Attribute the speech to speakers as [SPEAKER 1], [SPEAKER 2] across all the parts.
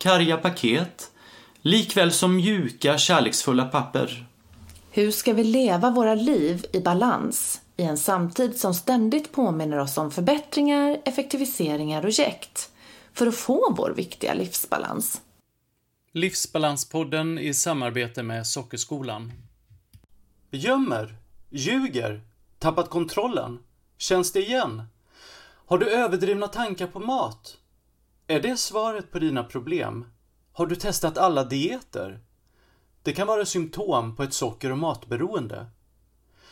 [SPEAKER 1] karga paket, likväl som mjuka, kärleksfulla papper.
[SPEAKER 2] Hur ska vi leva våra liv i balans i en samtid som ständigt påminner oss om förbättringar, effektiviseringar och jäkt för att få vår viktiga livsbalans?
[SPEAKER 1] Livsbalanspodden i samarbete med Sockerskolan. Gömmer, ljuger, tappat kontrollen. Känns det igen? Har du överdrivna tankar på mat? Är det svaret på dina problem? Har du testat alla dieter? Det kan vara symptom på ett socker och matberoende.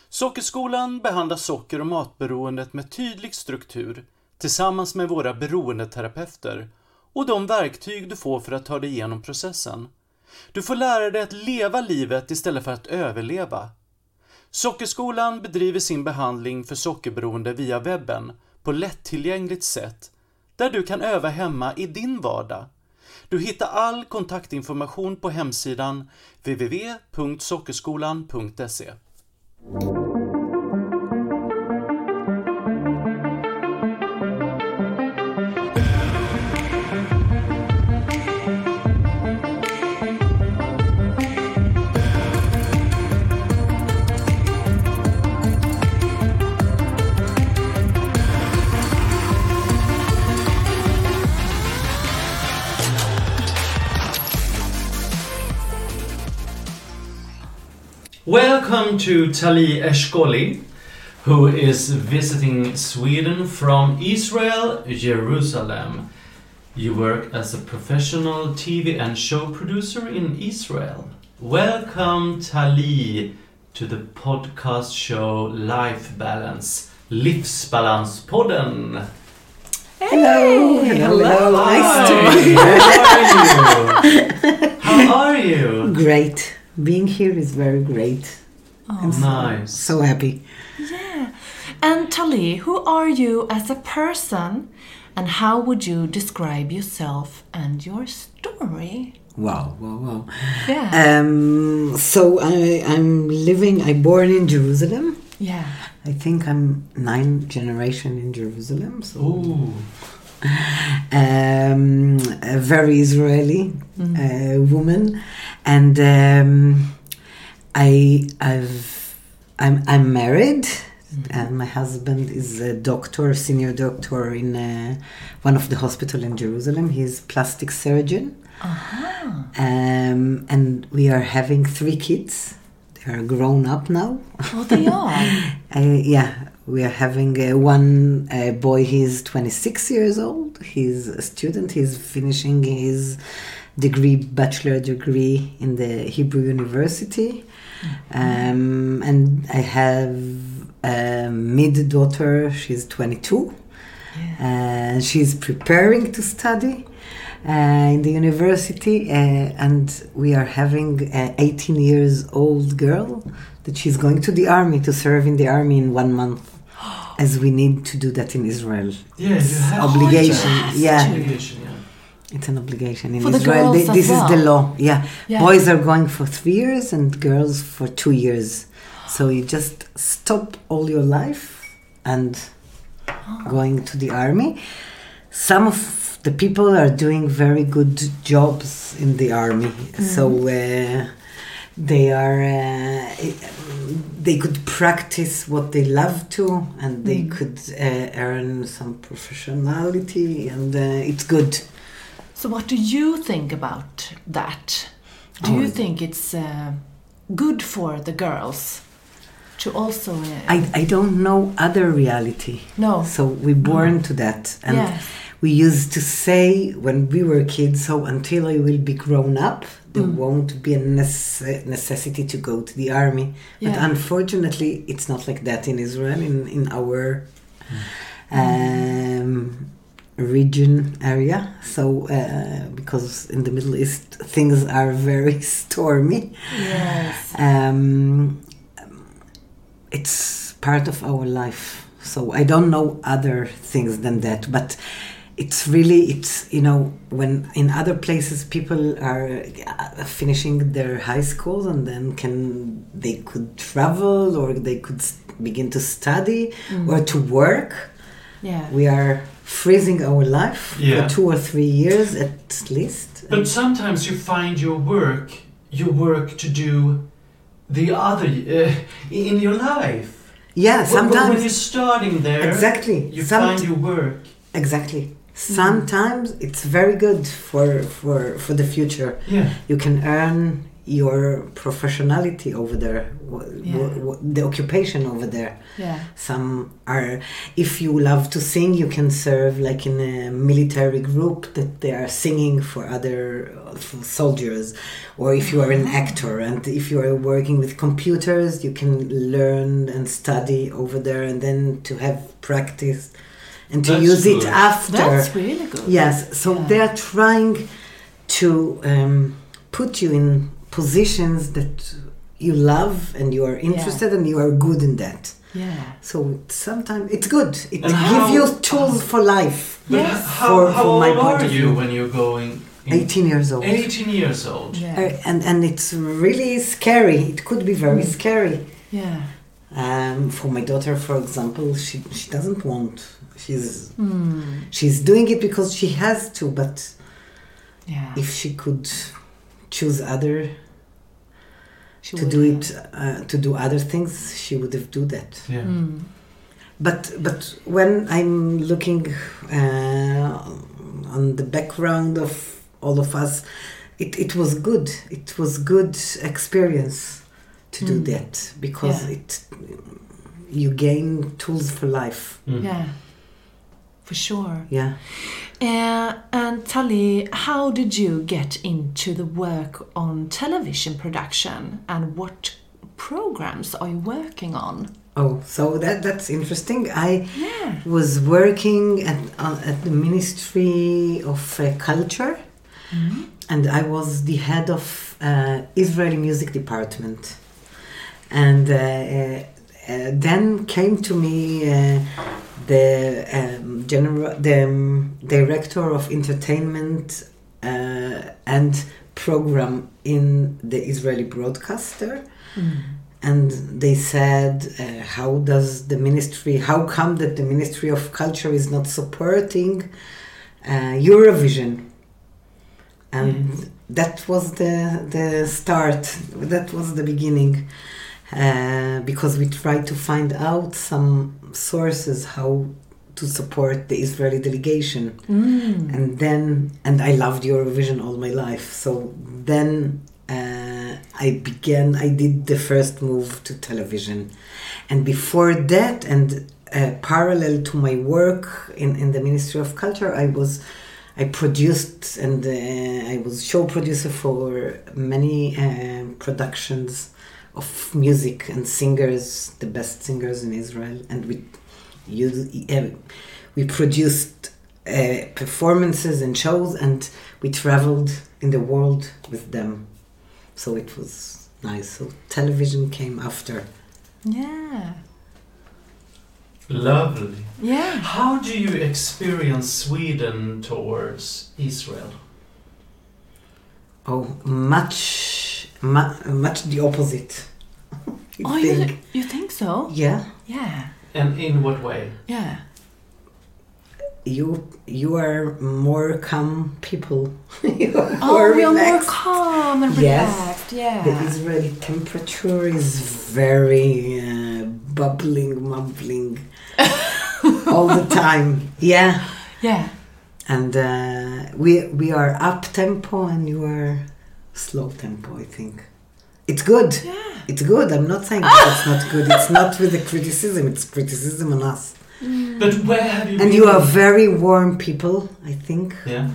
[SPEAKER 1] Sockerskolan behandlar socker och matberoendet med tydlig struktur tillsammans med våra beroendeterapeuter och de verktyg du får för att ta dig igenom processen. Du får lära dig att leva livet istället för att överleva. Sockerskolan bedriver sin behandling för sockerberoende via webben på lättillgängligt sätt där du kan öva hemma i din vardag. Du hittar all kontaktinformation på hemsidan www.sockerskolan.se. Welcome to Tali Eshkoli, who is visiting Sweden from Israel, Jerusalem. You work as a professional TV and show producer in Israel. Welcome, Tali, to the podcast show Life Balance, Livsbalanspodden.
[SPEAKER 3] Hello, hello, hello. Nice to
[SPEAKER 1] Hi,
[SPEAKER 3] meet.
[SPEAKER 1] How are you? How are you?
[SPEAKER 3] Great. Being here is very great. I'm so,
[SPEAKER 1] Nice.
[SPEAKER 3] so happy.
[SPEAKER 2] Yeah. And Tali, who are you as a person and how would you describe yourself and your story?
[SPEAKER 3] Wow, wow, wow.
[SPEAKER 2] Yeah.
[SPEAKER 3] Um, so I, I'm living. I born in Jerusalem.
[SPEAKER 2] yeah.
[SPEAKER 3] I think I'm nine generation in Jerusalem. So
[SPEAKER 1] Ooh.
[SPEAKER 3] um, a very Israeli uh, woman, and um, I I've I'm I'm married. Uh, my husband is a doctor, senior doctor in uh, one of the hospital in Jerusalem. He's plastic surgeon, um, and we are having three kids. They are grown up now.
[SPEAKER 2] Oh, they are.
[SPEAKER 3] Uh, yeah, we are having uh, one uh, boy. He's 26 years old. He's a student. He's finishing his degree, bachelor degree in the Hebrew University. Um, and I have a mid daughter. She's 22. And she's preparing to study uh, in the university. Uh, and we are having an 18 years old girl that she's going to the army to serve in the army in one month. As we need to do that in Israel.
[SPEAKER 1] Yeah, you have
[SPEAKER 3] obligation. Yeah.
[SPEAKER 1] Obligation, yeah.
[SPEAKER 3] It's an obligation in
[SPEAKER 2] For
[SPEAKER 3] Israel.
[SPEAKER 2] girls
[SPEAKER 3] Th-
[SPEAKER 2] as
[SPEAKER 3] this is the law. Yeah.
[SPEAKER 2] Yeah.
[SPEAKER 3] Boys are going for three years and girls for two years. So you just stop all your life and going to the army. Some of the people are doing very good jobs in the army. So uh, they are uh, they could practice what they love to and they could uh, earn some professionality and uh, it's good.
[SPEAKER 2] So, what do you think about that? Do
[SPEAKER 3] Oh.
[SPEAKER 2] you think it's uh, good for the girls to also? Uh,
[SPEAKER 3] I, I don't know other reality.
[SPEAKER 2] no.
[SPEAKER 3] So we're born to that, and
[SPEAKER 2] Yes.
[SPEAKER 3] we used to say when we were kids. So until I will be grown up, there
[SPEAKER 2] Mm.
[SPEAKER 3] won't be a nece- necessity to go to the army. But unfortunately, it's not like that in Israel. In in our
[SPEAKER 2] Mm.
[SPEAKER 3] um, region area. So uh, because in the Middle East things are very stormy,
[SPEAKER 2] Yes.
[SPEAKER 3] um, it's part of our life. So I don't know other things than that, but it's really it's you know when in other places people are uh, finishing their high schools and then can they could travel or they could begin to study or to work
[SPEAKER 2] Yeah.
[SPEAKER 3] we are freezing our life
[SPEAKER 1] Yeah.
[SPEAKER 3] for two or three years at least
[SPEAKER 1] But sometimes you find your work, your work to do the other uh, in your life.
[SPEAKER 3] yeah
[SPEAKER 1] When- when, when
[SPEAKER 3] sometimes
[SPEAKER 1] you're starting there,
[SPEAKER 3] exactly
[SPEAKER 1] you
[SPEAKER 3] Some-
[SPEAKER 1] find your work.
[SPEAKER 3] exactly sometimes it's very good for for for the future
[SPEAKER 1] Yeah.
[SPEAKER 3] you can earn your professionality over there wh-
[SPEAKER 2] Yeah.
[SPEAKER 3] wh- wh- the occupation over there
[SPEAKER 2] Yeah.
[SPEAKER 3] some are if you love to sing you can serve like in a military group that they are singing for other for soldiers or if you are an actor and if you are working with computers you can learn and study over there and then to have practice and to
[SPEAKER 1] That's
[SPEAKER 3] use it after
[SPEAKER 2] That's really good.
[SPEAKER 3] Yes, so
[SPEAKER 2] Yeah.
[SPEAKER 3] they're trying to um, put you in positions that you love and you are interested and you are good in that.
[SPEAKER 2] Yeah.
[SPEAKER 3] So sometimes it's good. It
[SPEAKER 1] And
[SPEAKER 3] gives
[SPEAKER 1] how-
[SPEAKER 3] you tools for life.
[SPEAKER 2] Yes.
[SPEAKER 1] h- how,
[SPEAKER 3] For-
[SPEAKER 1] how
[SPEAKER 3] for my
[SPEAKER 1] old
[SPEAKER 3] point
[SPEAKER 1] are
[SPEAKER 3] of
[SPEAKER 1] you
[SPEAKER 3] view.
[SPEAKER 1] when you're going? in-
[SPEAKER 3] 18 years old.
[SPEAKER 1] 18 years old.
[SPEAKER 2] Yeah.
[SPEAKER 3] Uh, and and it's really scary. It could be very scary.
[SPEAKER 2] Yeah.
[SPEAKER 3] Um, for my daughter, for example, she she doesn't want. She's
[SPEAKER 2] Hmm.
[SPEAKER 3] she's doing it because she has to, but
[SPEAKER 2] Yeah.
[SPEAKER 3] if she could choose other
[SPEAKER 2] She
[SPEAKER 3] to do it uh, to do other things she would have do that
[SPEAKER 1] Yeah.
[SPEAKER 2] Hmm.
[SPEAKER 3] but but when i'm looking uh, on the background of all of us it, it was good it was good experience to do
[SPEAKER 2] Mm.
[SPEAKER 3] that because
[SPEAKER 2] Yeah.
[SPEAKER 3] it you gain tools for life
[SPEAKER 1] Mm.
[SPEAKER 2] Yeah. For sure.
[SPEAKER 3] yeah
[SPEAKER 2] Uh, and Tali, how did you get into the work on television production and what programs are you working on?
[SPEAKER 3] oh so that that's interesting i
[SPEAKER 2] Yeah.
[SPEAKER 3] was working at, uh, at the ministry of uh, culture and I was the head of uh, Israeli music department. And uh, uh, uh, then came to me uh, the um, general, the um, director of entertainment uh, and program in the Israeli broadcaster. And they said, uh, "How does the ministry? How come that the Ministry of Culture is not supporting uh, Eurovision?" and that was the the start that was the beginning uh, because we tried to find out some sources how to support the Israeli delegation.
[SPEAKER 2] Mm.
[SPEAKER 3] and then and I loved Eurovision all my life. So then uh, I began I did the first move to television. And before that and uh, parallel to my work in, in the Ministry of Culture I was I produced and uh, I was show producer for many uh, productions of music and singers, the best singers in Israel, and we use, uh, we produced uh, performances and shows, and we traveled in the world with them. So it was nice. So television came after.
[SPEAKER 2] Yeah.
[SPEAKER 1] Lovely.
[SPEAKER 2] Yeah.
[SPEAKER 1] How do you experience Sweden towards Israel?
[SPEAKER 3] Oh, much, mu- much the opposite. I
[SPEAKER 2] Oh, you,
[SPEAKER 3] think.
[SPEAKER 2] you think so?
[SPEAKER 3] Yeah.
[SPEAKER 2] Yeah.
[SPEAKER 1] And in what way?
[SPEAKER 2] Yeah.
[SPEAKER 3] you you are more calm people. you are
[SPEAKER 2] Oh,
[SPEAKER 3] more
[SPEAKER 2] we are more calm and
[SPEAKER 3] Yes.
[SPEAKER 2] relaxed. Yeah.
[SPEAKER 3] The Israeli temperature is very uh, bubbling, mumbling all the time. Yeah,
[SPEAKER 2] yeah.
[SPEAKER 3] and uh, we we are up tempo, and you are slow tempo. I think it's good.
[SPEAKER 2] Yeah.
[SPEAKER 3] It's good. I'm not saying that it's not good. It's not with the criticism. It's criticism on us.
[SPEAKER 1] But where have you
[SPEAKER 3] And
[SPEAKER 1] been?
[SPEAKER 3] you are very warm people. I think.
[SPEAKER 1] Yeah.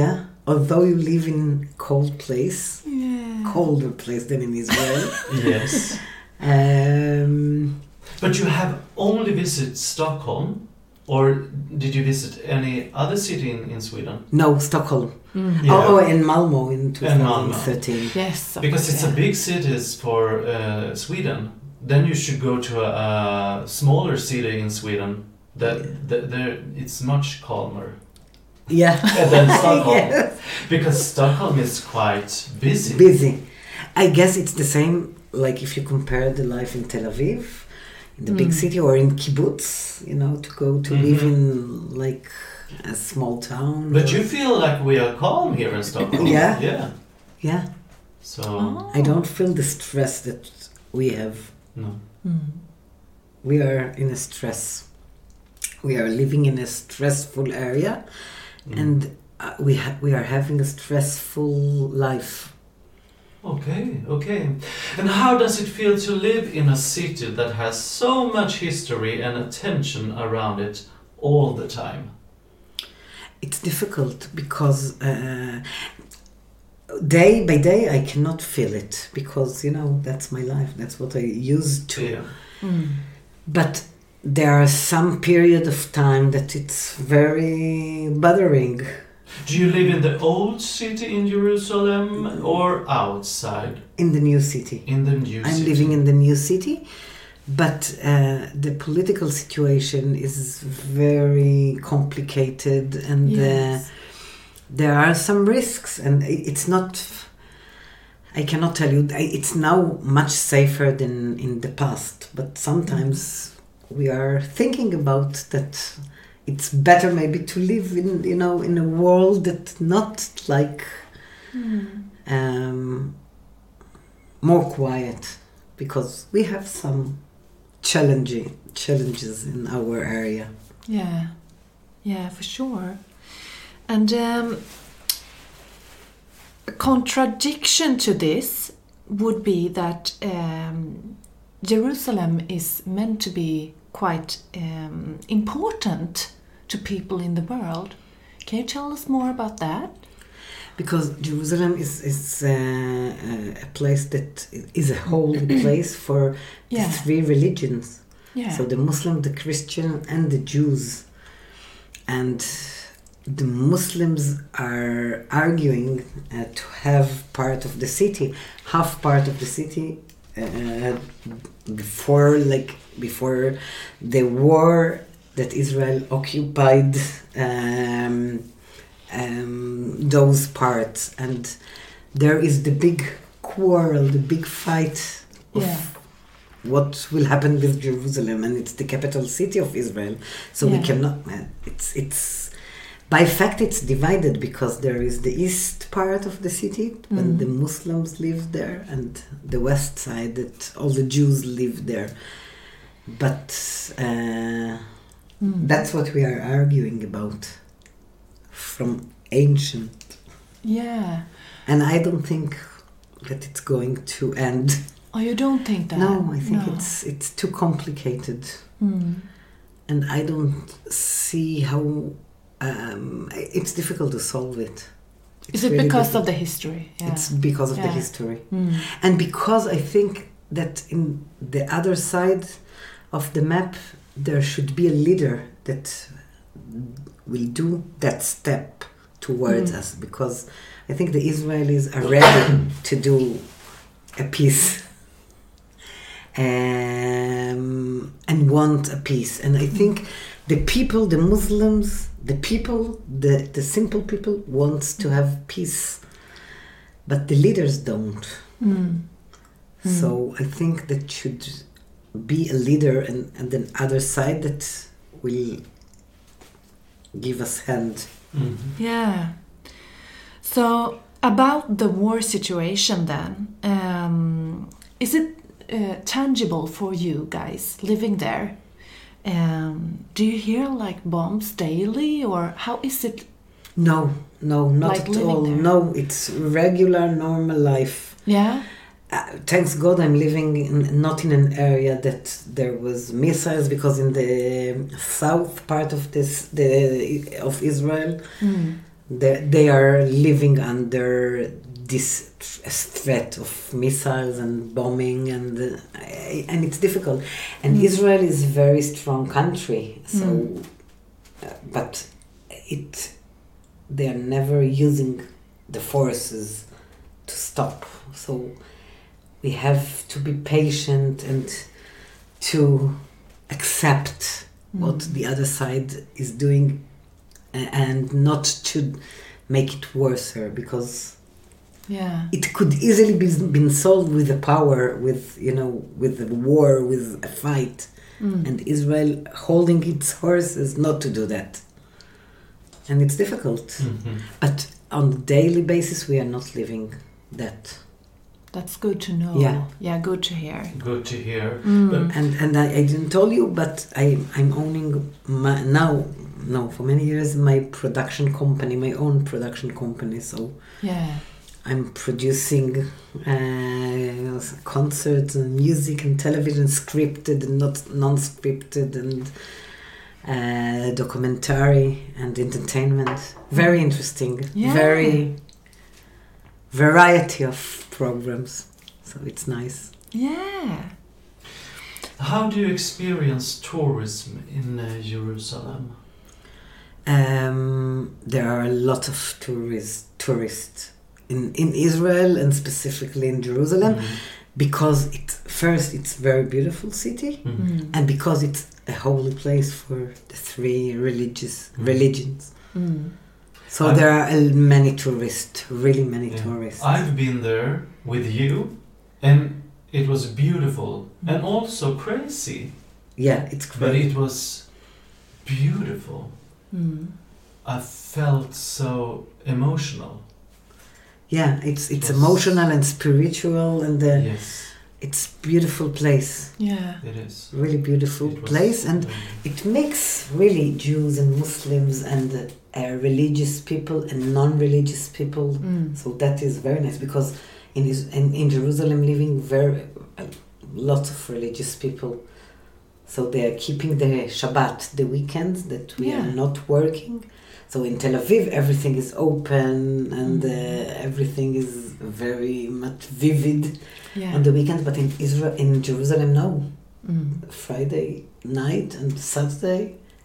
[SPEAKER 3] Yeah. Although you live in cold place,
[SPEAKER 2] Yeah.
[SPEAKER 3] colder place than in Israel.
[SPEAKER 1] Yes.
[SPEAKER 3] um,
[SPEAKER 1] But you have only visited Stockholm. Or did you visit any other city in, in Sweden?
[SPEAKER 3] No, Stockholm.
[SPEAKER 2] Mm.
[SPEAKER 1] Yeah.
[SPEAKER 3] Oh, oh, and Malmo in
[SPEAKER 1] And Malmö.
[SPEAKER 3] 2013.
[SPEAKER 2] Yes.
[SPEAKER 1] Because
[SPEAKER 2] course,
[SPEAKER 1] it's a big city for uh, Sweden. Then you should go to a, a smaller city in Sweden. That, that there, it's much calmer
[SPEAKER 3] Yeah.
[SPEAKER 1] than Stockholm.
[SPEAKER 3] Yes.
[SPEAKER 1] Because Stockholm is quite busy.
[SPEAKER 3] Busy. I guess it's the same. Like if you compare the life in Tel Aviv, in the big
[SPEAKER 2] Mm.
[SPEAKER 3] city, or in kibbutz, you know, to go to live
[SPEAKER 1] Mhm.
[SPEAKER 3] in like a small town.
[SPEAKER 1] But
[SPEAKER 3] or-
[SPEAKER 1] you feel like we are calm here in Stockholm.
[SPEAKER 3] Yeah.
[SPEAKER 1] Yeah.
[SPEAKER 3] yeah,
[SPEAKER 1] So
[SPEAKER 2] Oh.
[SPEAKER 3] I don't feel the stress that we have.
[SPEAKER 1] no.
[SPEAKER 2] Mm.
[SPEAKER 3] We are in a stress. We are living in a stressful area,
[SPEAKER 1] Mm.
[SPEAKER 3] and uh, we ha- we are having a stressful life.
[SPEAKER 1] Okay, okay. And how does it feel to live in a city that has so much history and attention around it all the time?
[SPEAKER 3] It's difficult because uh, day by day I cannot feel it because you know that's my life. That's what I used to.
[SPEAKER 1] Yeah.
[SPEAKER 2] Mm.
[SPEAKER 3] But there are some period of time that it's very bothering.
[SPEAKER 1] Do you live in the old city in Jerusalem or outside
[SPEAKER 3] in the new city.
[SPEAKER 1] in the new
[SPEAKER 3] I'm
[SPEAKER 1] city?
[SPEAKER 3] living in the new city, but uh, the political situation is very complicated, and uh, there are some risks, and it's not. I cannot tell you. It's now much safer than in the past, but sometimes we are thinking about that. It's better maybe to live in you know in a world that not like
[SPEAKER 2] Mm.
[SPEAKER 3] um, more quiet because we have some challenging challenges in our area.
[SPEAKER 2] Yeah, yeah, for sure. And um, a contradiction to this would be that um, Jerusalem is meant to be quite um, important to people in the world. Can you tell us more about that?
[SPEAKER 3] Because Jerusalem is, is uh, uh, a place that is a holy place for
[SPEAKER 2] Yeah.
[SPEAKER 3] the three religions.
[SPEAKER 2] Yeah.
[SPEAKER 3] So the Muslim, the Christian, and the Jews. And the Muslims are arguing uh, to have part of the city, half part of the city, uh, before like before the war that Israel occupied um, um, those parts, and there is the big quarrel, the big fight of
[SPEAKER 2] Yeah.
[SPEAKER 3] what will happen with Jerusalem, and it's the capital city of Israel. So we cannot. uh, It's it's by fact it's divided because there is the east part of the city when
[SPEAKER 2] Mhm.
[SPEAKER 3] the Muslims live there, and the west side that all the Jews live there. But uh,
[SPEAKER 2] Mm.
[SPEAKER 3] that's what we are arguing about from ancient,
[SPEAKER 2] yeah.
[SPEAKER 3] and I don't think that it's going to end.
[SPEAKER 2] Oh, you don't think that?
[SPEAKER 3] No, I think
[SPEAKER 2] No.
[SPEAKER 3] it's it's too complicated,
[SPEAKER 2] Mm.
[SPEAKER 3] and I don't see how um, it's difficult to solve it.
[SPEAKER 2] Is it
[SPEAKER 3] really
[SPEAKER 2] because of the history? Yeah.
[SPEAKER 3] It's because of the history,
[SPEAKER 2] Mm.
[SPEAKER 3] and because I think that in the other side of the map there should be a leader that will do that step towards
[SPEAKER 2] Mm.
[SPEAKER 3] us. Because I think the Israelis are ready to do a peace um, and want a peace. And I think the people, the Muslims, the people, the, the simple people wants to have peace, but the leaders don't.
[SPEAKER 2] Mm.
[SPEAKER 3] So I think that should be a leader and, and then other side that will give us hand.
[SPEAKER 1] Mhm.
[SPEAKER 2] Yeah. So about the war situation, then, um, is it uh, tangible for you guys living there? Um, do you hear like bombs daily, or how is it?
[SPEAKER 3] No, no, not
[SPEAKER 2] Like
[SPEAKER 3] at all.
[SPEAKER 2] there.
[SPEAKER 3] No, it's regular, normal life.
[SPEAKER 2] Yeah.
[SPEAKER 3] Uh, thanks God, I'm living in, not in an area that there was missiles because in the south part of this the of Israel,
[SPEAKER 2] Mm.
[SPEAKER 3] they, they are living under this threat of missiles and bombing and uh, and it's difficult. And
[SPEAKER 2] Mm.
[SPEAKER 3] Israel is a very strong country, so
[SPEAKER 2] Mm.
[SPEAKER 3] but it they are never using the forces to stop. So we have to be patient and to accept what the other side is doing and not to make it worse because
[SPEAKER 2] Yeah.
[SPEAKER 3] it could easily be been solved with the power with you know with the war with a fight
[SPEAKER 2] Mm.
[SPEAKER 3] and israel holding its horses not to do that and it's difficult
[SPEAKER 1] Mhm.
[SPEAKER 3] but on a daily basis we are not living that
[SPEAKER 2] That's good to know.
[SPEAKER 3] Yeah.
[SPEAKER 2] Yeah, good to hear.
[SPEAKER 1] Good to hear.
[SPEAKER 2] Mm.
[SPEAKER 3] And and I, I didn't tell you but i i'm owning my, now no for many years my production company my own production company so
[SPEAKER 2] Yeah.
[SPEAKER 3] I'm producing uh, concerts and music and television, scripted and not non-scripted, and uh, documentary and entertainment. Very interesting.
[SPEAKER 2] Yeah.
[SPEAKER 3] Very variety of programs. So it's nice.
[SPEAKER 2] Yeah.
[SPEAKER 1] how do you experience tourism in uh, Jerusalem?
[SPEAKER 3] Um, there are a lot of tourists tourists in, in Israel and specifically in Jerusalem
[SPEAKER 1] Mhm.
[SPEAKER 3] because it first it's very beautiful city.
[SPEAKER 1] Mhm.
[SPEAKER 2] Mm.
[SPEAKER 3] and because it's a holy place for the three religious
[SPEAKER 1] Mm.
[SPEAKER 3] religions
[SPEAKER 2] Mm.
[SPEAKER 3] So
[SPEAKER 1] I've-
[SPEAKER 3] there are many tourists really many
[SPEAKER 1] Yeah.
[SPEAKER 3] tourists
[SPEAKER 1] I've been there with you, and it was beautiful and also crazy,
[SPEAKER 3] yeah it's
[SPEAKER 1] but it was beautiful.
[SPEAKER 2] Mm.
[SPEAKER 1] I felt so emotional.
[SPEAKER 3] yeah it's it's
[SPEAKER 1] was-
[SPEAKER 3] emotional and spiritual and uh,
[SPEAKER 1] Yes,
[SPEAKER 3] it's beautiful place
[SPEAKER 2] Yeah.
[SPEAKER 1] it is.
[SPEAKER 3] really beautiful
[SPEAKER 1] It
[SPEAKER 3] place and
[SPEAKER 1] amazing.
[SPEAKER 3] it makes really Jews and Muslims and uh, uh, religious people and non-religious people
[SPEAKER 2] Mm.
[SPEAKER 3] So that is very nice because in Is- in, in Jerusalem living very uh, lots of religious people. So they are keeping the Shabbat, the weekends that we
[SPEAKER 2] Yeah.
[SPEAKER 3] are not working. So in Tel Aviv everything is open and
[SPEAKER 2] Mm.
[SPEAKER 3] uh, everything is very much vivid
[SPEAKER 2] Yeah.
[SPEAKER 3] on the weekend. But in Israel, in Jerusalem, no.
[SPEAKER 2] Mm.
[SPEAKER 3] Friday night and Saturday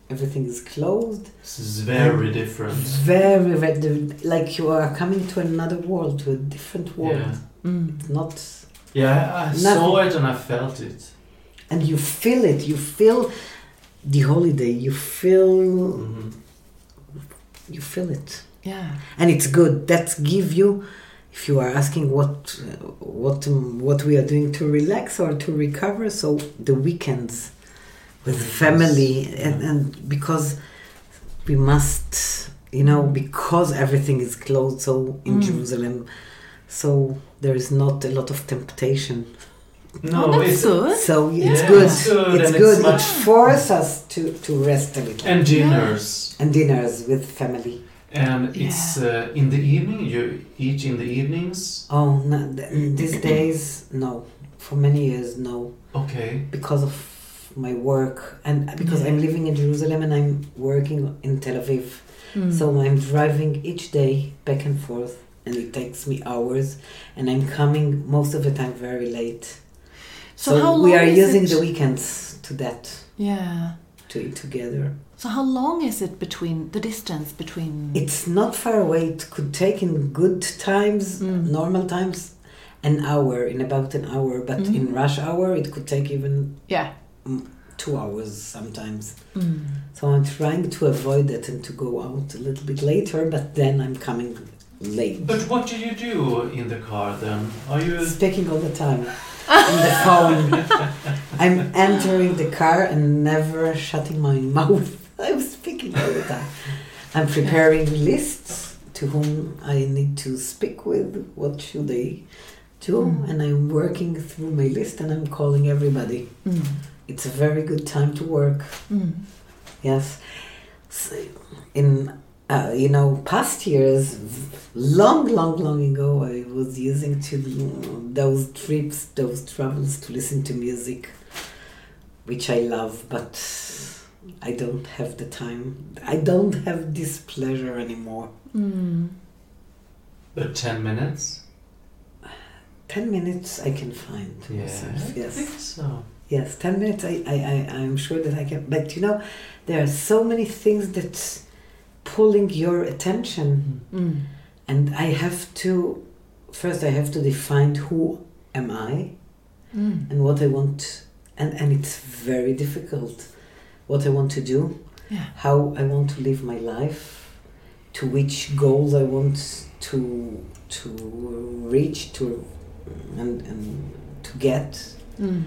[SPEAKER 3] everything is closed.
[SPEAKER 1] This is very different.
[SPEAKER 3] Very, very like you are coming to another world, to a different world.
[SPEAKER 1] Yeah,
[SPEAKER 2] Mm.
[SPEAKER 3] Not
[SPEAKER 1] yeah, I
[SPEAKER 3] Nothing.
[SPEAKER 1] saw it and I felt it.
[SPEAKER 3] and you feel it. You feel the holiday. You feel
[SPEAKER 1] Mhm.
[SPEAKER 3] you feel it,
[SPEAKER 2] Yeah.
[SPEAKER 3] and it's good. That give you. If you are asking what uh, what um, what we are doing to relax or to recover, so the weekends with
[SPEAKER 1] Weekends,
[SPEAKER 3] family and, and because we must, you know, because everything is closed, so in
[SPEAKER 2] Mm.
[SPEAKER 3] Jerusalem, so there is not a lot of temptation.
[SPEAKER 1] No,
[SPEAKER 2] oh,
[SPEAKER 1] it's
[SPEAKER 2] good.
[SPEAKER 3] So it's
[SPEAKER 1] Yeah,
[SPEAKER 3] good.
[SPEAKER 1] it's good,
[SPEAKER 3] It's good.
[SPEAKER 1] it's
[SPEAKER 3] it forces us to, to rest a little.
[SPEAKER 1] and dinners.
[SPEAKER 3] And dinners with family.
[SPEAKER 1] And it's uh, in the evening. You eat in the evenings.
[SPEAKER 3] Oh, no, th- these days, no. For many years, no.
[SPEAKER 1] Okay.
[SPEAKER 3] Because of my work and because I'm living in Jerusalem and I'm working in Tel Aviv.
[SPEAKER 2] Mm.
[SPEAKER 3] So I'm driving each day back and forth and it takes me hours and I'm coming most of the time very late.
[SPEAKER 2] So,
[SPEAKER 3] So,
[SPEAKER 2] how long
[SPEAKER 3] we are
[SPEAKER 2] is
[SPEAKER 3] using
[SPEAKER 2] it?
[SPEAKER 3] the weekends to that,
[SPEAKER 2] Yeah.
[SPEAKER 3] to eat together.
[SPEAKER 2] So how long is it between the distance between?
[SPEAKER 3] It's not far away. It could take in good times,
[SPEAKER 2] Mm.
[SPEAKER 3] normal times, an hour, in about an hour. But in
[SPEAKER 2] Mm.
[SPEAKER 3] rush hour, it could take even
[SPEAKER 2] yeah.
[SPEAKER 3] Two hours sometimes.
[SPEAKER 2] Mm.
[SPEAKER 3] So I'm trying to avoid that and to go out a little bit later, but then I'm coming late.
[SPEAKER 1] But what do you do in the car then? Are you?
[SPEAKER 3] Speaking all the time on the phone. I'm entering the car and never shutting my mouth. I'm speaking all the time. I'm preparing lists to whom I need to speak with. What should they do?
[SPEAKER 2] Mm.
[SPEAKER 3] And I'm working through my list and I'm calling everybody.
[SPEAKER 2] Mm.
[SPEAKER 3] It's a very good time to work.
[SPEAKER 2] Mm.
[SPEAKER 3] Yes. So in uh, you know past years, long, long, long ago, I was using to those trips, those travels to listen to music, which I love, but I don't have the time. I don't have this pleasure anymore.
[SPEAKER 2] Mm.
[SPEAKER 1] But ten minutes.
[SPEAKER 3] Ten minutes I can find
[SPEAKER 1] Yeah,
[SPEAKER 3] myself.
[SPEAKER 1] I think
[SPEAKER 3] Yes.
[SPEAKER 1] so.
[SPEAKER 3] Yes, 10 minutes, I, I, I, I'm sure that I can. But you know, there are so many things that's pulling your attention.
[SPEAKER 2] Mm.
[SPEAKER 3] And I have to, first, I have to define who am I
[SPEAKER 2] Mm.
[SPEAKER 3] and what I want. And, and it's very difficult what I want to do,
[SPEAKER 2] Yeah.
[SPEAKER 3] how I want to live my life, to which goals I want to, to reach, to, and, and to get.
[SPEAKER 2] Mm.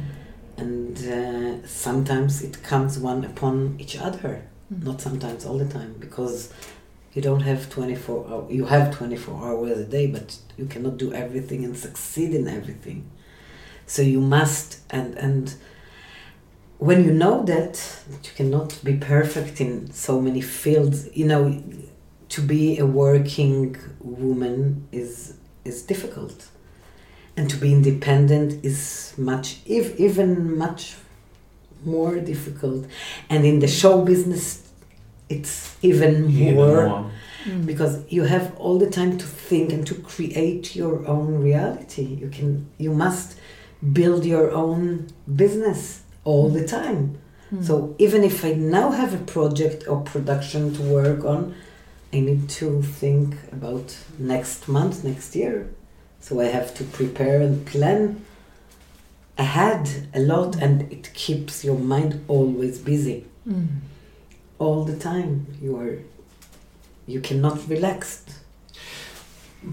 [SPEAKER 3] And uh, sometimes it comes one upon each other.
[SPEAKER 2] Mm.
[SPEAKER 3] not sometimes all the time because you don't have 24 hours you have 24 hours a day but you cannot do everything and succeed in everything. So you must and and when you know that that you cannot be perfect in so many fields you know to be a working woman is is difficult and to be independent is much if even much more difficult and in the show business it's even
[SPEAKER 1] Even
[SPEAKER 3] more
[SPEAKER 1] more.
[SPEAKER 2] Mm.
[SPEAKER 3] because you have all the time to think and to create your own reality you can you must build your own business all the time
[SPEAKER 2] Mm.
[SPEAKER 3] so even if i now have a project or production to work on i need to think about next month next year so i have to prepare and plan ahead a lot and it keeps your mind always busy
[SPEAKER 2] Mm.
[SPEAKER 3] all the time you are you cannot relax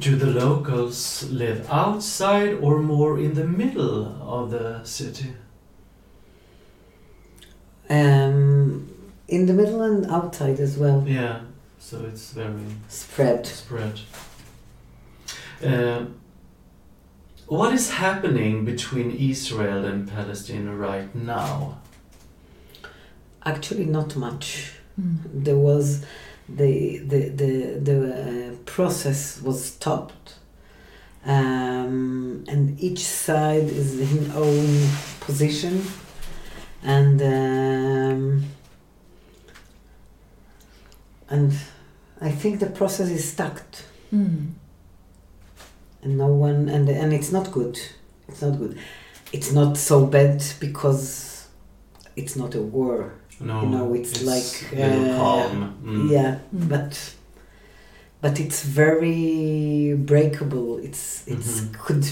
[SPEAKER 1] Do the locals live outside or more in the middle of the city?
[SPEAKER 3] um, in the middle and outside as well
[SPEAKER 1] Yeah, so it's very
[SPEAKER 3] spread
[SPEAKER 1] spread. Uh, what is happening between Israel and Palestine right now?
[SPEAKER 3] actually not much
[SPEAKER 2] Mm.
[SPEAKER 3] there was the the the, the uh, process was stopped um, and each side is in own position and um, and I think the process is stuck
[SPEAKER 2] Mm.
[SPEAKER 3] And no one and and it's not good it's not good it's not so bad because it's not a war
[SPEAKER 1] No,
[SPEAKER 3] You know, it's like,
[SPEAKER 1] a
[SPEAKER 3] uh,
[SPEAKER 1] calm. Mm.
[SPEAKER 3] yeah
[SPEAKER 2] Mm.
[SPEAKER 3] but but it's very breakable it's it's
[SPEAKER 1] Mhm.
[SPEAKER 3] could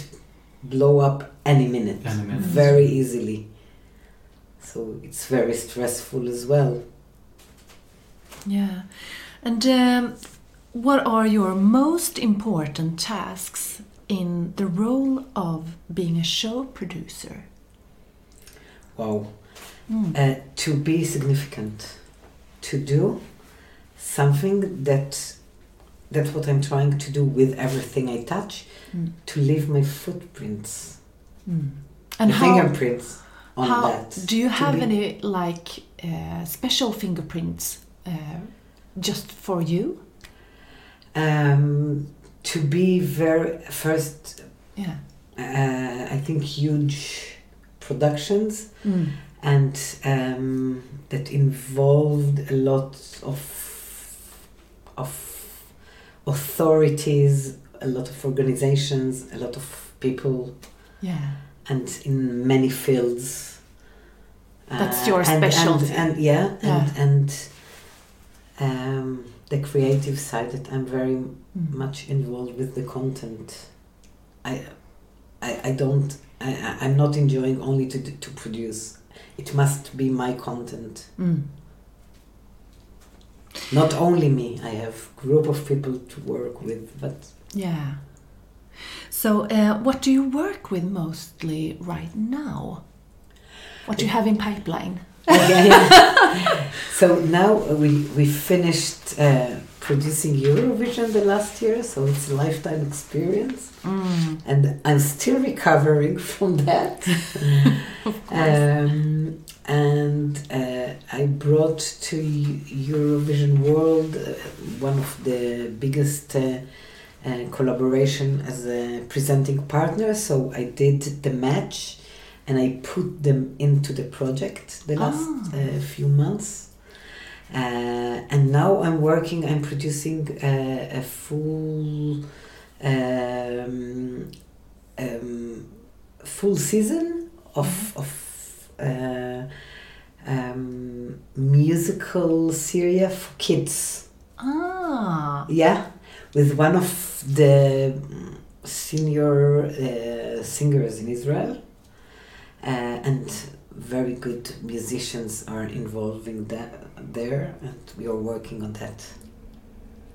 [SPEAKER 3] blow up any minute
[SPEAKER 1] Any minute.
[SPEAKER 3] very easily so it's very stressful as well
[SPEAKER 2] Yeah. And um, what are your most important tasks in the role of being a show producer?
[SPEAKER 3] wow
[SPEAKER 2] Mm.
[SPEAKER 3] uh, to be significant to do something that that's what i'm trying to do with everything i touch
[SPEAKER 2] Mm.
[SPEAKER 3] to leave my footprints
[SPEAKER 2] Mm. And how,
[SPEAKER 3] fingerprints on
[SPEAKER 2] how
[SPEAKER 3] that
[SPEAKER 2] do you have
[SPEAKER 3] be-
[SPEAKER 2] any like uh, special fingerprints uh, just for you?
[SPEAKER 3] Um, to be very first
[SPEAKER 2] Yeah.
[SPEAKER 3] uh, i think huge productions
[SPEAKER 2] Mm.
[SPEAKER 3] and um, that involved a lot of of authorities a lot of organizations a lot of people
[SPEAKER 2] Yeah.
[SPEAKER 3] and in many fields
[SPEAKER 2] That's your
[SPEAKER 3] and- and-
[SPEAKER 2] specialty.
[SPEAKER 3] and, yeah,
[SPEAKER 2] Yeah.
[SPEAKER 3] and, and um, the creative side that i'm very
[SPEAKER 2] Mm.
[SPEAKER 3] much involved with the content. I, I, I don't. I, I'm not enjoying only to to produce. It must be my content,
[SPEAKER 2] Mm.
[SPEAKER 3] not only me. I have group of people to work with, but
[SPEAKER 2] Yeah. So, uh, what do you work with mostly right now? What do you have in pipeline?
[SPEAKER 3] so now we we finished uh, producing Eurovision the last year, so it's a lifetime experience.
[SPEAKER 2] Mm.
[SPEAKER 3] and I'm still recovering from that. um, and uh, I brought to Eurovision World uh, one of the biggest uh, uh, collaboration as a presenting partner. So I did the match, and I put them into the project the last
[SPEAKER 2] Ah.
[SPEAKER 3] uh, few months. Uh, and now I'm working. I'm producing uh, a full um, um, full season of, of uh, um, musical series for kids.
[SPEAKER 2] Ah.
[SPEAKER 3] Yeah, with one of the senior uh, singers in Israel, and very good musicians are involving that there, and we are working on that.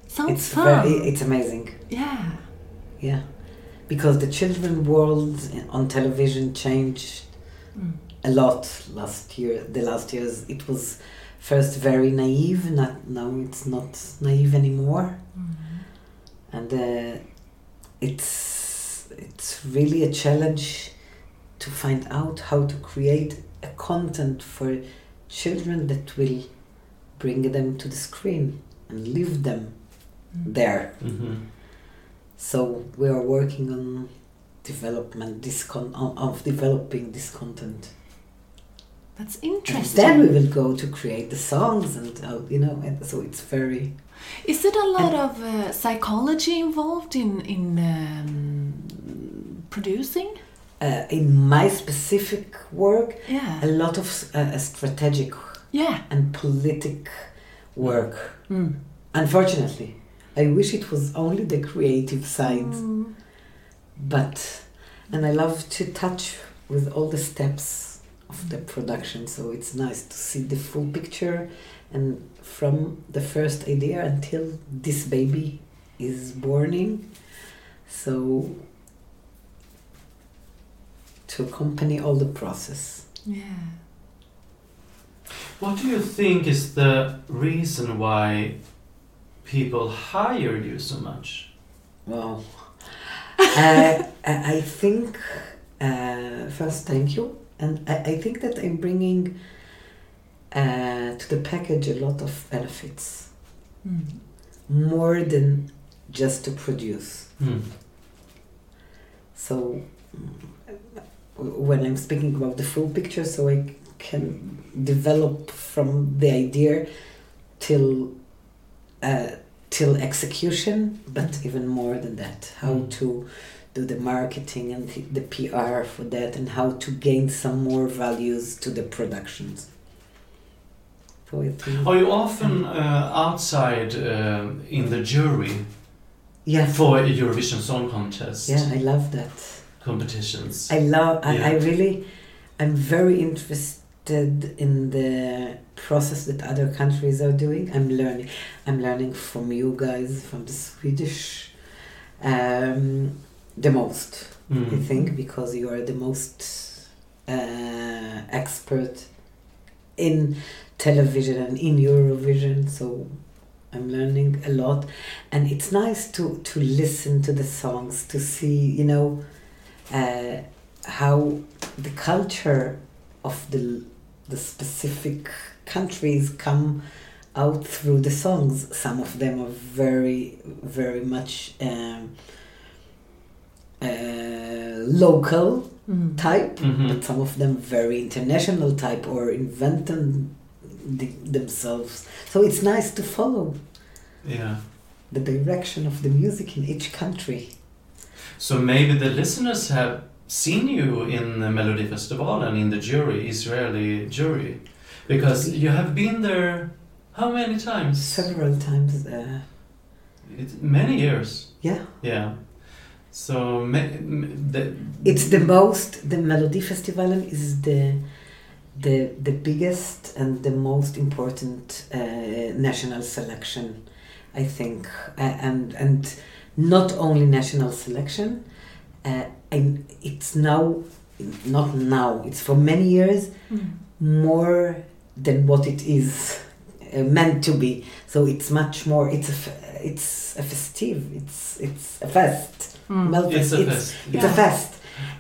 [SPEAKER 2] Sounds
[SPEAKER 3] it's
[SPEAKER 2] fun.
[SPEAKER 3] very, it's amazing.
[SPEAKER 2] yeah.
[SPEAKER 3] Yeah, because the children world on television changed
[SPEAKER 2] Mm.
[SPEAKER 3] a lot last year. The last years it was first very naive. Not now it's not naive anymore,
[SPEAKER 2] Mm-hmm.
[SPEAKER 3] and uh, it's it's really a challenge to find out how to create a content for children that will bring them to the screen and leave them there.
[SPEAKER 1] Mm-hmm.
[SPEAKER 3] So we are working on development this con- of developing this content.
[SPEAKER 2] That's
[SPEAKER 3] And
[SPEAKER 2] interesting.
[SPEAKER 3] then we will go to create the songs and uh, you know and so it's very
[SPEAKER 2] Is it a lot of uh, psychology involved in in um, producing?
[SPEAKER 3] Uh, in my specific work a lot of uh, strategic
[SPEAKER 2] Yeah.
[SPEAKER 3] and politic work.
[SPEAKER 2] Mm.
[SPEAKER 3] Unfortunately, I wish it was only the creative side,
[SPEAKER 2] Mm.
[SPEAKER 3] but and I love to touch with all the steps of the production. So it's nice to see the full picture, and from the first idea until this baby is born in. So to accompany all the process.
[SPEAKER 2] Yeah.
[SPEAKER 1] What do you think is the reason why people hire you so much?
[SPEAKER 3] Well, uh, I I think uh, first, thank you, and I, I think that I'm bringing uh, to the package a lot of benefits,
[SPEAKER 2] Mm.
[SPEAKER 3] more than just to produce.
[SPEAKER 1] Mm.
[SPEAKER 3] So when I'm speaking about the full picture, so I can develop from the idea till uh, till execution, but even more than that, how
[SPEAKER 1] Mm.
[SPEAKER 3] to do the marketing and the- PR for that, and how to gain some more values to the productions. Think,
[SPEAKER 1] Are you often uh, outside uh, in the jury
[SPEAKER 3] yeah,
[SPEAKER 1] for a Eurovision Song Contest
[SPEAKER 3] yeah, I love that.
[SPEAKER 1] Competitions?
[SPEAKER 3] I love. I, I really, I'm very interested in the process that other countries are doing. I'm learning. I'm learning from you guys, from the Swedish, um, the most. I
[SPEAKER 1] Mm.
[SPEAKER 3] think because you are the most uh, expert in television and in Eurovision. So I'm learning a lot, and it's nice to to listen to the songs to see you know uh, how the culture of the the specific countries come out through the songs. Some of them are very very much. Um, uh, local
[SPEAKER 2] Mm.
[SPEAKER 3] type,
[SPEAKER 1] Mhm.
[SPEAKER 3] but some of them very international type or invent them the, themselves. So it's nice to follow
[SPEAKER 1] Yeah.
[SPEAKER 3] the direction of the music in each country.
[SPEAKER 1] So maybe the listeners have seen you in the Melody Festival and in the jury, Israeli jury, because you have been there. How many times?
[SPEAKER 3] Several times. there.
[SPEAKER 1] It, many years.
[SPEAKER 3] yeah,
[SPEAKER 1] Yeah. So the,
[SPEAKER 3] it's the most. The Melody Festival is the the the biggest and the most important uh, national selection, I think, uh, and and not only national selection. Uh, and it's now, not now. It's for many years
[SPEAKER 2] Mm.
[SPEAKER 3] more than what it is uh, meant to be. So it's much more. It's a f- it's a festive. It's it's a fest.
[SPEAKER 2] Mm.
[SPEAKER 3] Melfest,
[SPEAKER 1] it's a
[SPEAKER 3] it's,
[SPEAKER 1] fest.
[SPEAKER 3] it's
[SPEAKER 2] Yeah.
[SPEAKER 3] a fest,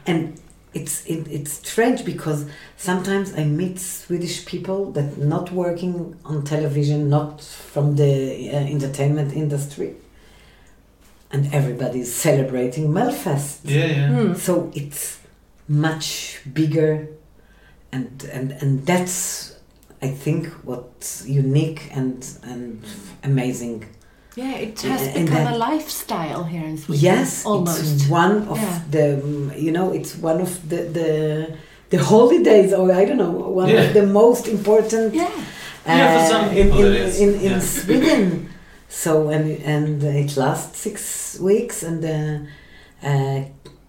[SPEAKER 3] and it's it, it's strange because sometimes I meet Swedish people that not working on television, not from the uh, entertainment industry, and everybody's celebrating Melfest.
[SPEAKER 1] Yeah, yeah.
[SPEAKER 2] Mm.
[SPEAKER 3] So it's much bigger, and and and that's I think what's unique and and amazing.
[SPEAKER 2] Yeah, it has
[SPEAKER 3] And
[SPEAKER 2] become
[SPEAKER 3] that-
[SPEAKER 2] a lifestyle here in Sweden.
[SPEAKER 3] Yes,
[SPEAKER 2] almost.
[SPEAKER 3] it's one of
[SPEAKER 2] Yeah.
[SPEAKER 3] the you know it's one of the the the holidays, or I don't know, one
[SPEAKER 4] Yeah.
[SPEAKER 3] of the most important
[SPEAKER 2] Yeah.
[SPEAKER 4] Yeah, for some
[SPEAKER 3] uh, in,
[SPEAKER 4] people
[SPEAKER 3] in, in, in
[SPEAKER 4] yeah.
[SPEAKER 3] Sweden. So and and it lasts six weeks and uh, uh,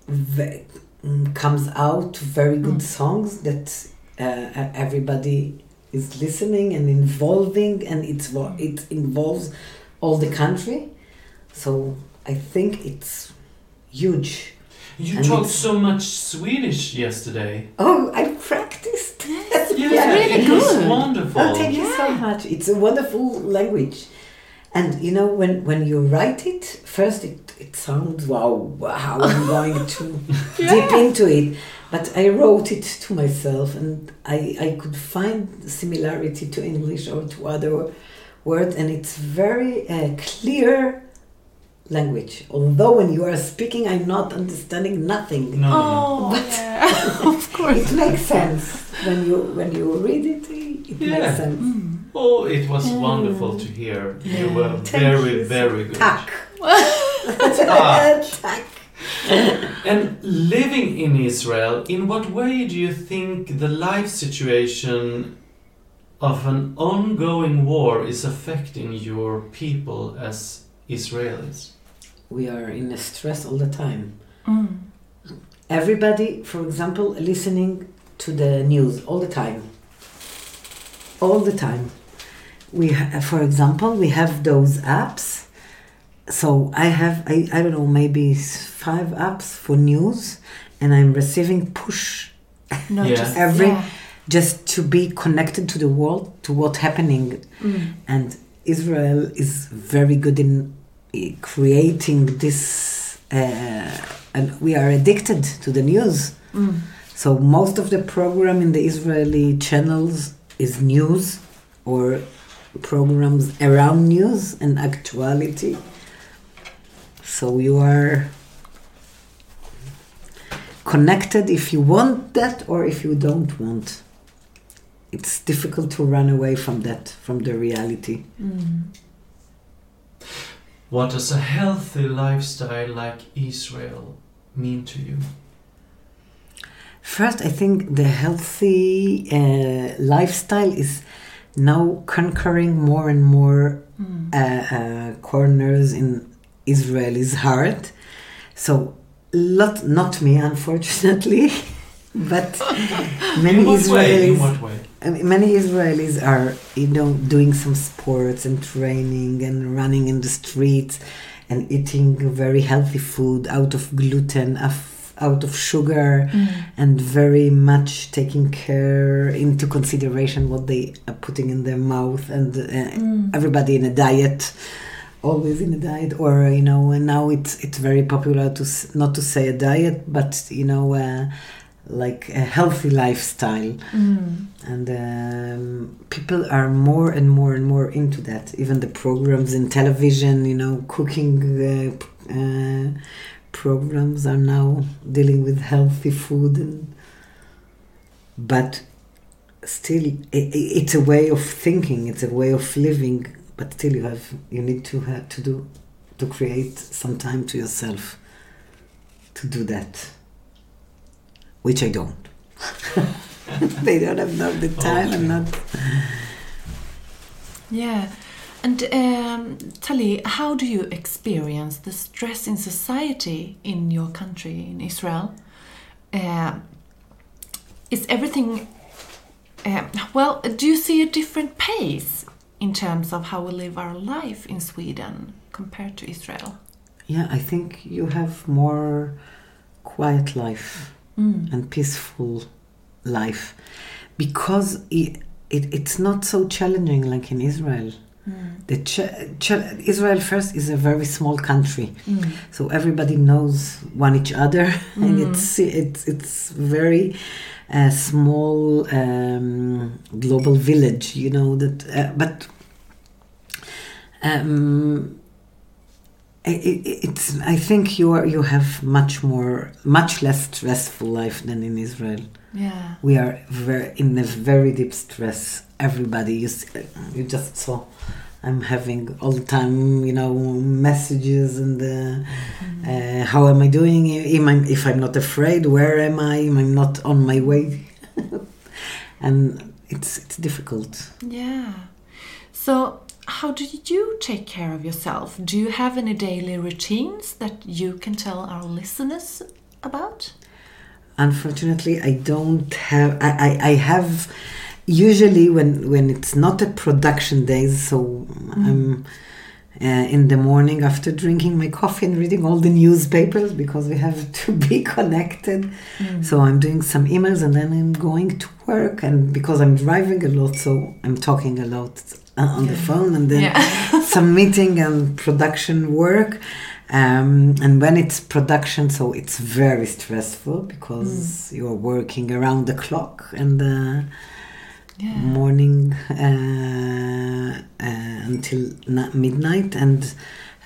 [SPEAKER 3] mm, comes out very good
[SPEAKER 2] Mm.
[SPEAKER 3] songs that uh, everybody is listening and involving and it's it involves all the country. So I think it's huge.
[SPEAKER 4] You
[SPEAKER 3] And
[SPEAKER 4] talked so much Swedish yesterday.
[SPEAKER 3] Oh, I practiced.
[SPEAKER 4] Yeah,
[SPEAKER 2] really good.
[SPEAKER 4] wonderful.
[SPEAKER 3] Oh, thank you so much. It's a wonderful language. And you know, when, when you write it, first it, it sounds wow, how I'm going to deep into it. But I wrote it to myself and I, I could find similarity to English or to other words, and it's very uh, clear language. Although when you are speaking, I'm not understanding nothing.
[SPEAKER 4] No, no, no.
[SPEAKER 2] Oh, yeah. of course.
[SPEAKER 3] It makes sense when you when you read it. It
[SPEAKER 4] Yeah.
[SPEAKER 3] makes sense.
[SPEAKER 4] Oh, it was wonderful to hear. You were
[SPEAKER 3] Thank
[SPEAKER 4] very,
[SPEAKER 3] you
[SPEAKER 4] very good.
[SPEAKER 3] Tack.
[SPEAKER 4] Ah.
[SPEAKER 3] Tack.
[SPEAKER 4] And living in Israel, in what way do you think the life situation of an ongoing war is affecting your people as Israelis?
[SPEAKER 3] We are in a stress all the time.
[SPEAKER 2] Mm.
[SPEAKER 3] Everybody, for example, listening to the news all the time. All the time. We, for example, we have those apps. So I have, I, I don't know, maybe five apps for news, and I'm receiving push
[SPEAKER 2] No,
[SPEAKER 4] Yeah.
[SPEAKER 2] just
[SPEAKER 3] Every-
[SPEAKER 2] yeah.
[SPEAKER 3] just to be connected to the world, to what's happening
[SPEAKER 2] Mm.
[SPEAKER 3] and Israel is very good in eh, creating this, uh, and we are addicted to the news.
[SPEAKER 2] Mm.
[SPEAKER 3] So most of the program in the Israeli channels is news or programs around news and actuality. So you are connected if you want that or if you don't want. It's difficult to run away from that, from the reality.
[SPEAKER 2] Mm.
[SPEAKER 4] What does a healthy lifestyle like Israel mean to you?
[SPEAKER 3] First, I think the healthy uh, lifestyle is now conquering more and more
[SPEAKER 2] Mm.
[SPEAKER 3] uh, uh, corners in Israel's heart. So, lot, not me, unfortunately, but many
[SPEAKER 4] in what way? In
[SPEAKER 3] Israelis.
[SPEAKER 4] what way?
[SPEAKER 3] Many Israelis are, you know, doing some sports and training and running in the streets and eating very healthy food out of gluten, of, out of sugar,
[SPEAKER 2] Mm.
[SPEAKER 3] and very much taking care into consideration what they are putting in their mouth and uh,
[SPEAKER 2] Mm.
[SPEAKER 3] everybody in a diet always in a diet or you know and now it's it's very popular to not to say a diet but you know uh, like a healthy lifestyle
[SPEAKER 2] Mm.
[SPEAKER 3] and um, people are more and more and more into that even the programs in television you know cooking uh, uh, programs are now dealing with healthy food and but still it's a way of thinking it's a way of living but still you have you need to have to do to create some time to yourself to do that which i don't they don't have not the time and not
[SPEAKER 2] Yeah. And um, Tali, how do you experience the stress in society in your country, in Israel? Uh, is everything. Uh, well, do you see a different pace in terms of how we live our life in Sweden compared to Israel?
[SPEAKER 3] yeah i think you have more quiet life
[SPEAKER 2] Mm.
[SPEAKER 3] and peaceful life because it, it, it's not so challenging like in israel
[SPEAKER 2] Mm.
[SPEAKER 3] the ch- ch- israel first is a very small country
[SPEAKER 2] Mm.
[SPEAKER 3] so everybody knows one each other and
[SPEAKER 2] Mm.
[SPEAKER 3] it's it's it's very uh, small um, global village you know that uh, but um, i- i- it's I think you are you have much more much less stressful life than in Israel.
[SPEAKER 2] Yeah.
[SPEAKER 3] We are very in a very deep stress. Everybody, you see, you just saw. I'm having all the time, you know, messages and uh, uh, how am I doing? Am I, if I'm not afraid, where am I? Am I not on my way and it's it's difficult.
[SPEAKER 2] Yeah. So, how do you take care of yourself? Do you have any daily routines that you can tell our listeners about?
[SPEAKER 3] Unfortunately, I don't have. I, I, I have usually when when it's not a production day so I'm. Uh, in the morning after drinking my coffee and reading all the newspapers because we have to be connected. So I'm doing some emails and then I'm going to work. And because I'm driving a lot, so I'm talking a lot uh, on the phone and then
[SPEAKER 2] Yeah.
[SPEAKER 3] some meeting and production work. Um, and when it's production, so it's very stressful because you're working around the clock and uh,
[SPEAKER 2] Yeah.
[SPEAKER 3] morning uh, uh, until na- midnight, and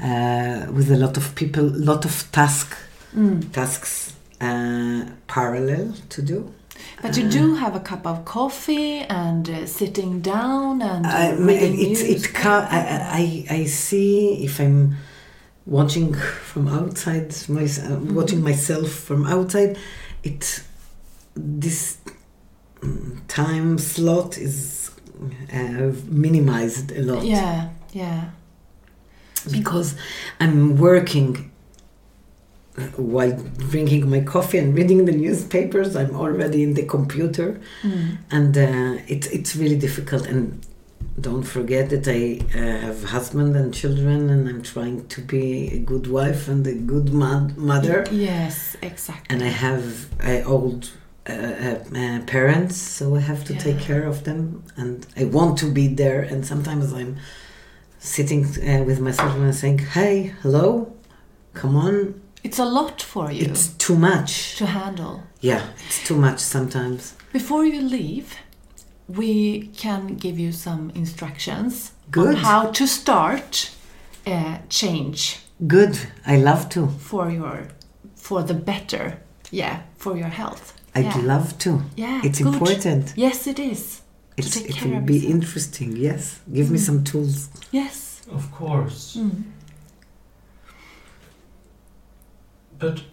[SPEAKER 3] uh, with a lot of people, lot of task
[SPEAKER 2] Mm.
[SPEAKER 3] tasks uh, parallel to do.
[SPEAKER 2] But you do have a cup of coffee and uh, sitting down and uh,
[SPEAKER 3] I,
[SPEAKER 2] reading
[SPEAKER 3] it,
[SPEAKER 2] news.
[SPEAKER 3] it ca- I, I, I see if I'm watching from outside, my, uh, watching myself from outside, it this mm, time slot is uh, minimized a lot
[SPEAKER 2] Yeah, yeah.
[SPEAKER 3] because I'm working while drinking my coffee and reading the newspapers. I'm already in the computer
[SPEAKER 2] Mm.
[SPEAKER 3] and uh, it's it's really difficult and don't forget that I uh, have husband and children and I'm trying to be a good wife and a good mo- mother.
[SPEAKER 2] Yes, exactly.
[SPEAKER 3] and I have uh, old uh, uh, uh, parents so I have to take care of them and I want to be there. And sometimes I'm sitting uh, with myself and saying hey hello come on.
[SPEAKER 2] It's a lot for you.
[SPEAKER 3] It's too much.
[SPEAKER 2] To handle.
[SPEAKER 3] yeah it's too much sometimes.
[SPEAKER 2] Before you leave, we can give you some instructions on
[SPEAKER 3] Good.
[SPEAKER 2] how to start a change
[SPEAKER 3] good I love to
[SPEAKER 2] for your for the better. Yeah, for your health.
[SPEAKER 3] I'd
[SPEAKER 2] yeah.
[SPEAKER 3] love to
[SPEAKER 2] Yeah,
[SPEAKER 3] it's
[SPEAKER 2] good.
[SPEAKER 3] important
[SPEAKER 2] Yes, it is. To
[SPEAKER 3] It's,
[SPEAKER 2] take
[SPEAKER 3] it
[SPEAKER 2] care
[SPEAKER 3] will
[SPEAKER 2] of
[SPEAKER 3] be
[SPEAKER 2] yourself.
[SPEAKER 3] interesting. Yes, give me some tools.
[SPEAKER 2] Yes.
[SPEAKER 4] Of course.
[SPEAKER 2] Mm.
[SPEAKER 4] But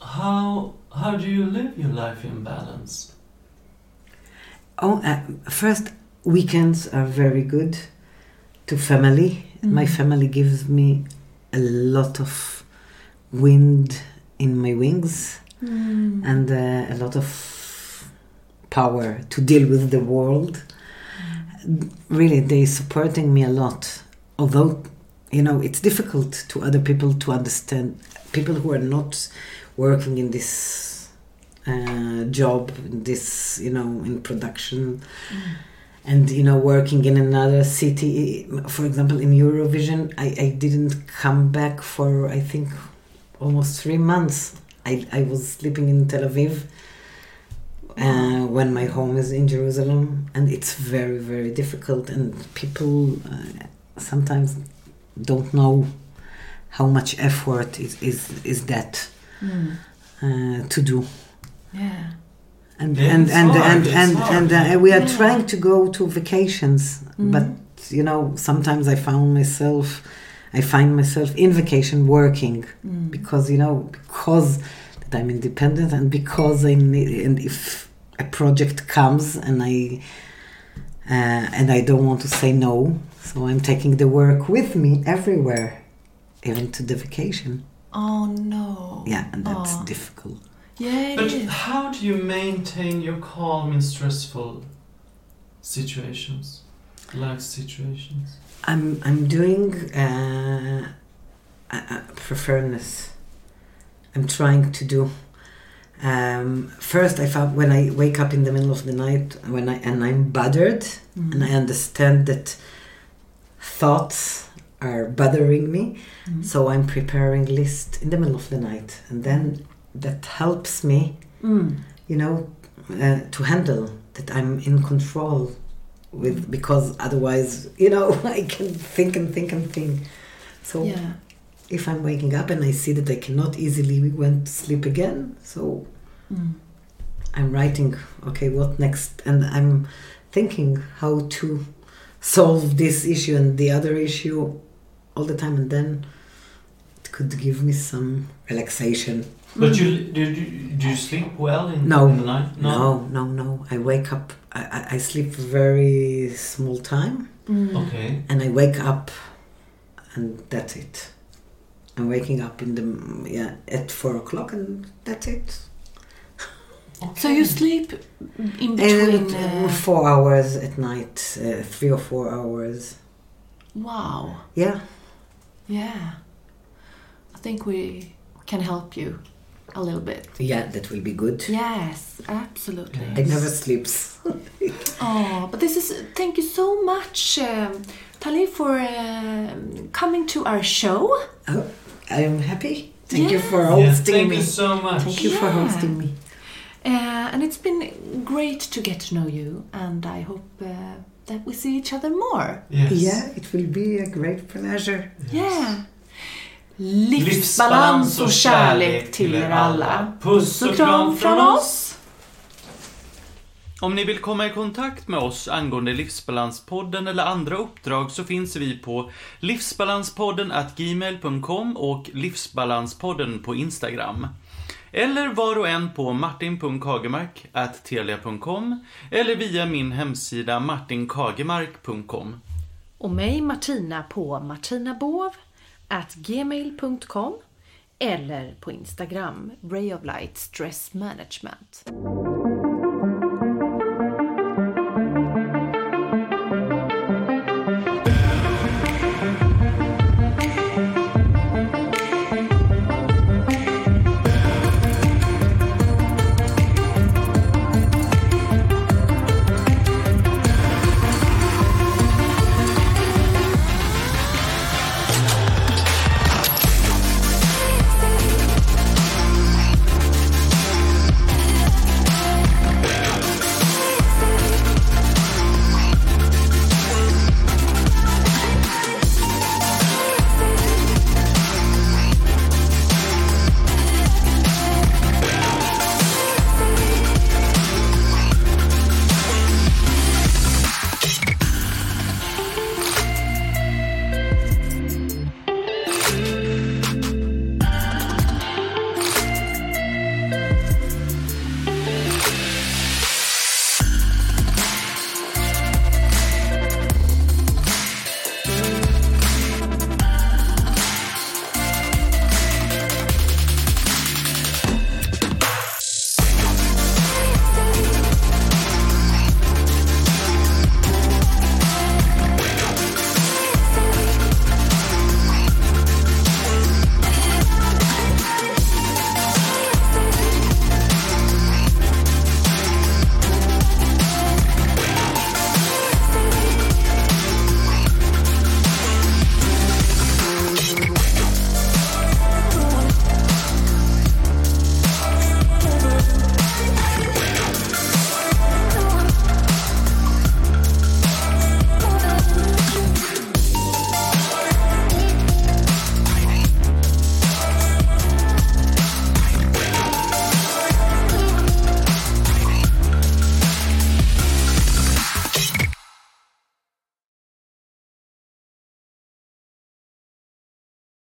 [SPEAKER 4] how how do you live your life in balance?
[SPEAKER 3] Oh, uh, first weekends are very good to family. My
[SPEAKER 2] Mm.
[SPEAKER 3] family gives me a lot of wind in my wings
[SPEAKER 2] Mm.
[SPEAKER 3] and uh, a lot of power to deal with the world. Really, they're supporting me a lot. Although, you know, it's difficult to other people to understand. People who are not working in this uh, job, this, you know, in production, and you know, working in another city. For example, in Eurovision, I, I didn't come back for I think almost three months. I, I was sleeping in Tel Aviv uh, when my home is in Jerusalem, and it's very, very difficult. And people uh, sometimes don't know how much effort is is, is that
[SPEAKER 2] Mm.
[SPEAKER 3] uh, to do.
[SPEAKER 2] Yeah.
[SPEAKER 3] And
[SPEAKER 4] Yeah,
[SPEAKER 3] and
[SPEAKER 4] it's
[SPEAKER 3] and
[SPEAKER 4] hard,
[SPEAKER 3] and and, and uh, we are
[SPEAKER 2] Yeah.
[SPEAKER 3] trying to go to vacations,
[SPEAKER 2] Mhm.
[SPEAKER 3] but you know sometimes I found myself, I find myself in vacation working
[SPEAKER 2] Mm.
[SPEAKER 3] because you know because that I'm independent and because I need and if a project comes and I uh, and I don't want to say no, so I'm taking the work with me everywhere, even to the vacation.
[SPEAKER 2] Oh no.
[SPEAKER 3] Yeah, and that's
[SPEAKER 2] Aw.
[SPEAKER 3] difficult.
[SPEAKER 2] Yeah,
[SPEAKER 4] But how do you maintain your calm in stressful situations, life situations?
[SPEAKER 3] I'm I'm doing uh, uh, uh. I'm trying to do. Um, first, I found when I wake up in the middle of the night when I and I'm bothered and I understand that thoughts are bothering me,
[SPEAKER 2] Mm.
[SPEAKER 3] so I'm preparing list in the middle of the night, and then that helps me,
[SPEAKER 2] Mm.
[SPEAKER 3] you know, uh, to handle that I'm in control with because otherwise, you know, I can think and think and think. So
[SPEAKER 2] Yeah.
[SPEAKER 3] if I'm waking up and I see that I cannot easily went to sleep again, so
[SPEAKER 2] Mm.
[SPEAKER 3] I'm writing, okay, what next? And I'm thinking how to solve this issue and the other issue all the time, and then it could give me some relaxation.
[SPEAKER 4] But you do, do, do you sleep well in,
[SPEAKER 3] No.
[SPEAKER 4] in the night?
[SPEAKER 3] No, no, no. I wake up. I, I, I sleep very small time,
[SPEAKER 4] Okay.
[SPEAKER 3] and I wake up, and that's it. I'm waking up in the yeah at four o'clock, and that's it.
[SPEAKER 2] So you sleep in between.
[SPEAKER 3] uh,
[SPEAKER 2] Uh,
[SPEAKER 3] four hours at night, uh, three or four hours.
[SPEAKER 2] wow.
[SPEAKER 3] Yeah.
[SPEAKER 2] Yeah. I think we can help you a little bit.
[SPEAKER 3] Yeah, that will be good.
[SPEAKER 2] Yes, absolutely.
[SPEAKER 3] It never sleeps.
[SPEAKER 2] Oh, but this is. Thank you so much, um, Tali, for um coming to our show.
[SPEAKER 3] Oh, I'm happy. Thank you for
[SPEAKER 2] Yeah.
[SPEAKER 4] Yeah,
[SPEAKER 3] hosting
[SPEAKER 4] thank
[SPEAKER 3] me.
[SPEAKER 4] you so much.
[SPEAKER 3] Thank you for hosting me.
[SPEAKER 2] Uh, and it's been great to get to know you, and I hope uh, that we see each other more.
[SPEAKER 4] Yes.
[SPEAKER 3] Yeah, it will be a great pleasure.
[SPEAKER 2] Yeah. Livsbalans och kärlek till er alla. Puss och kram från oss.
[SPEAKER 1] Om ni vill komma i kontakt med oss angående Livsbalanspodden eller andra uppdrag så finns vi på livsbalanspodden gmail.com och Livsbalanspodden på Instagram. Eller var och en på martin.kagemark at telia.com eller via min hemsida martinkagemark.com.
[SPEAKER 2] Och mig Martina på martinabov gmail.com eller på Instagram Ray of Light Stress Management.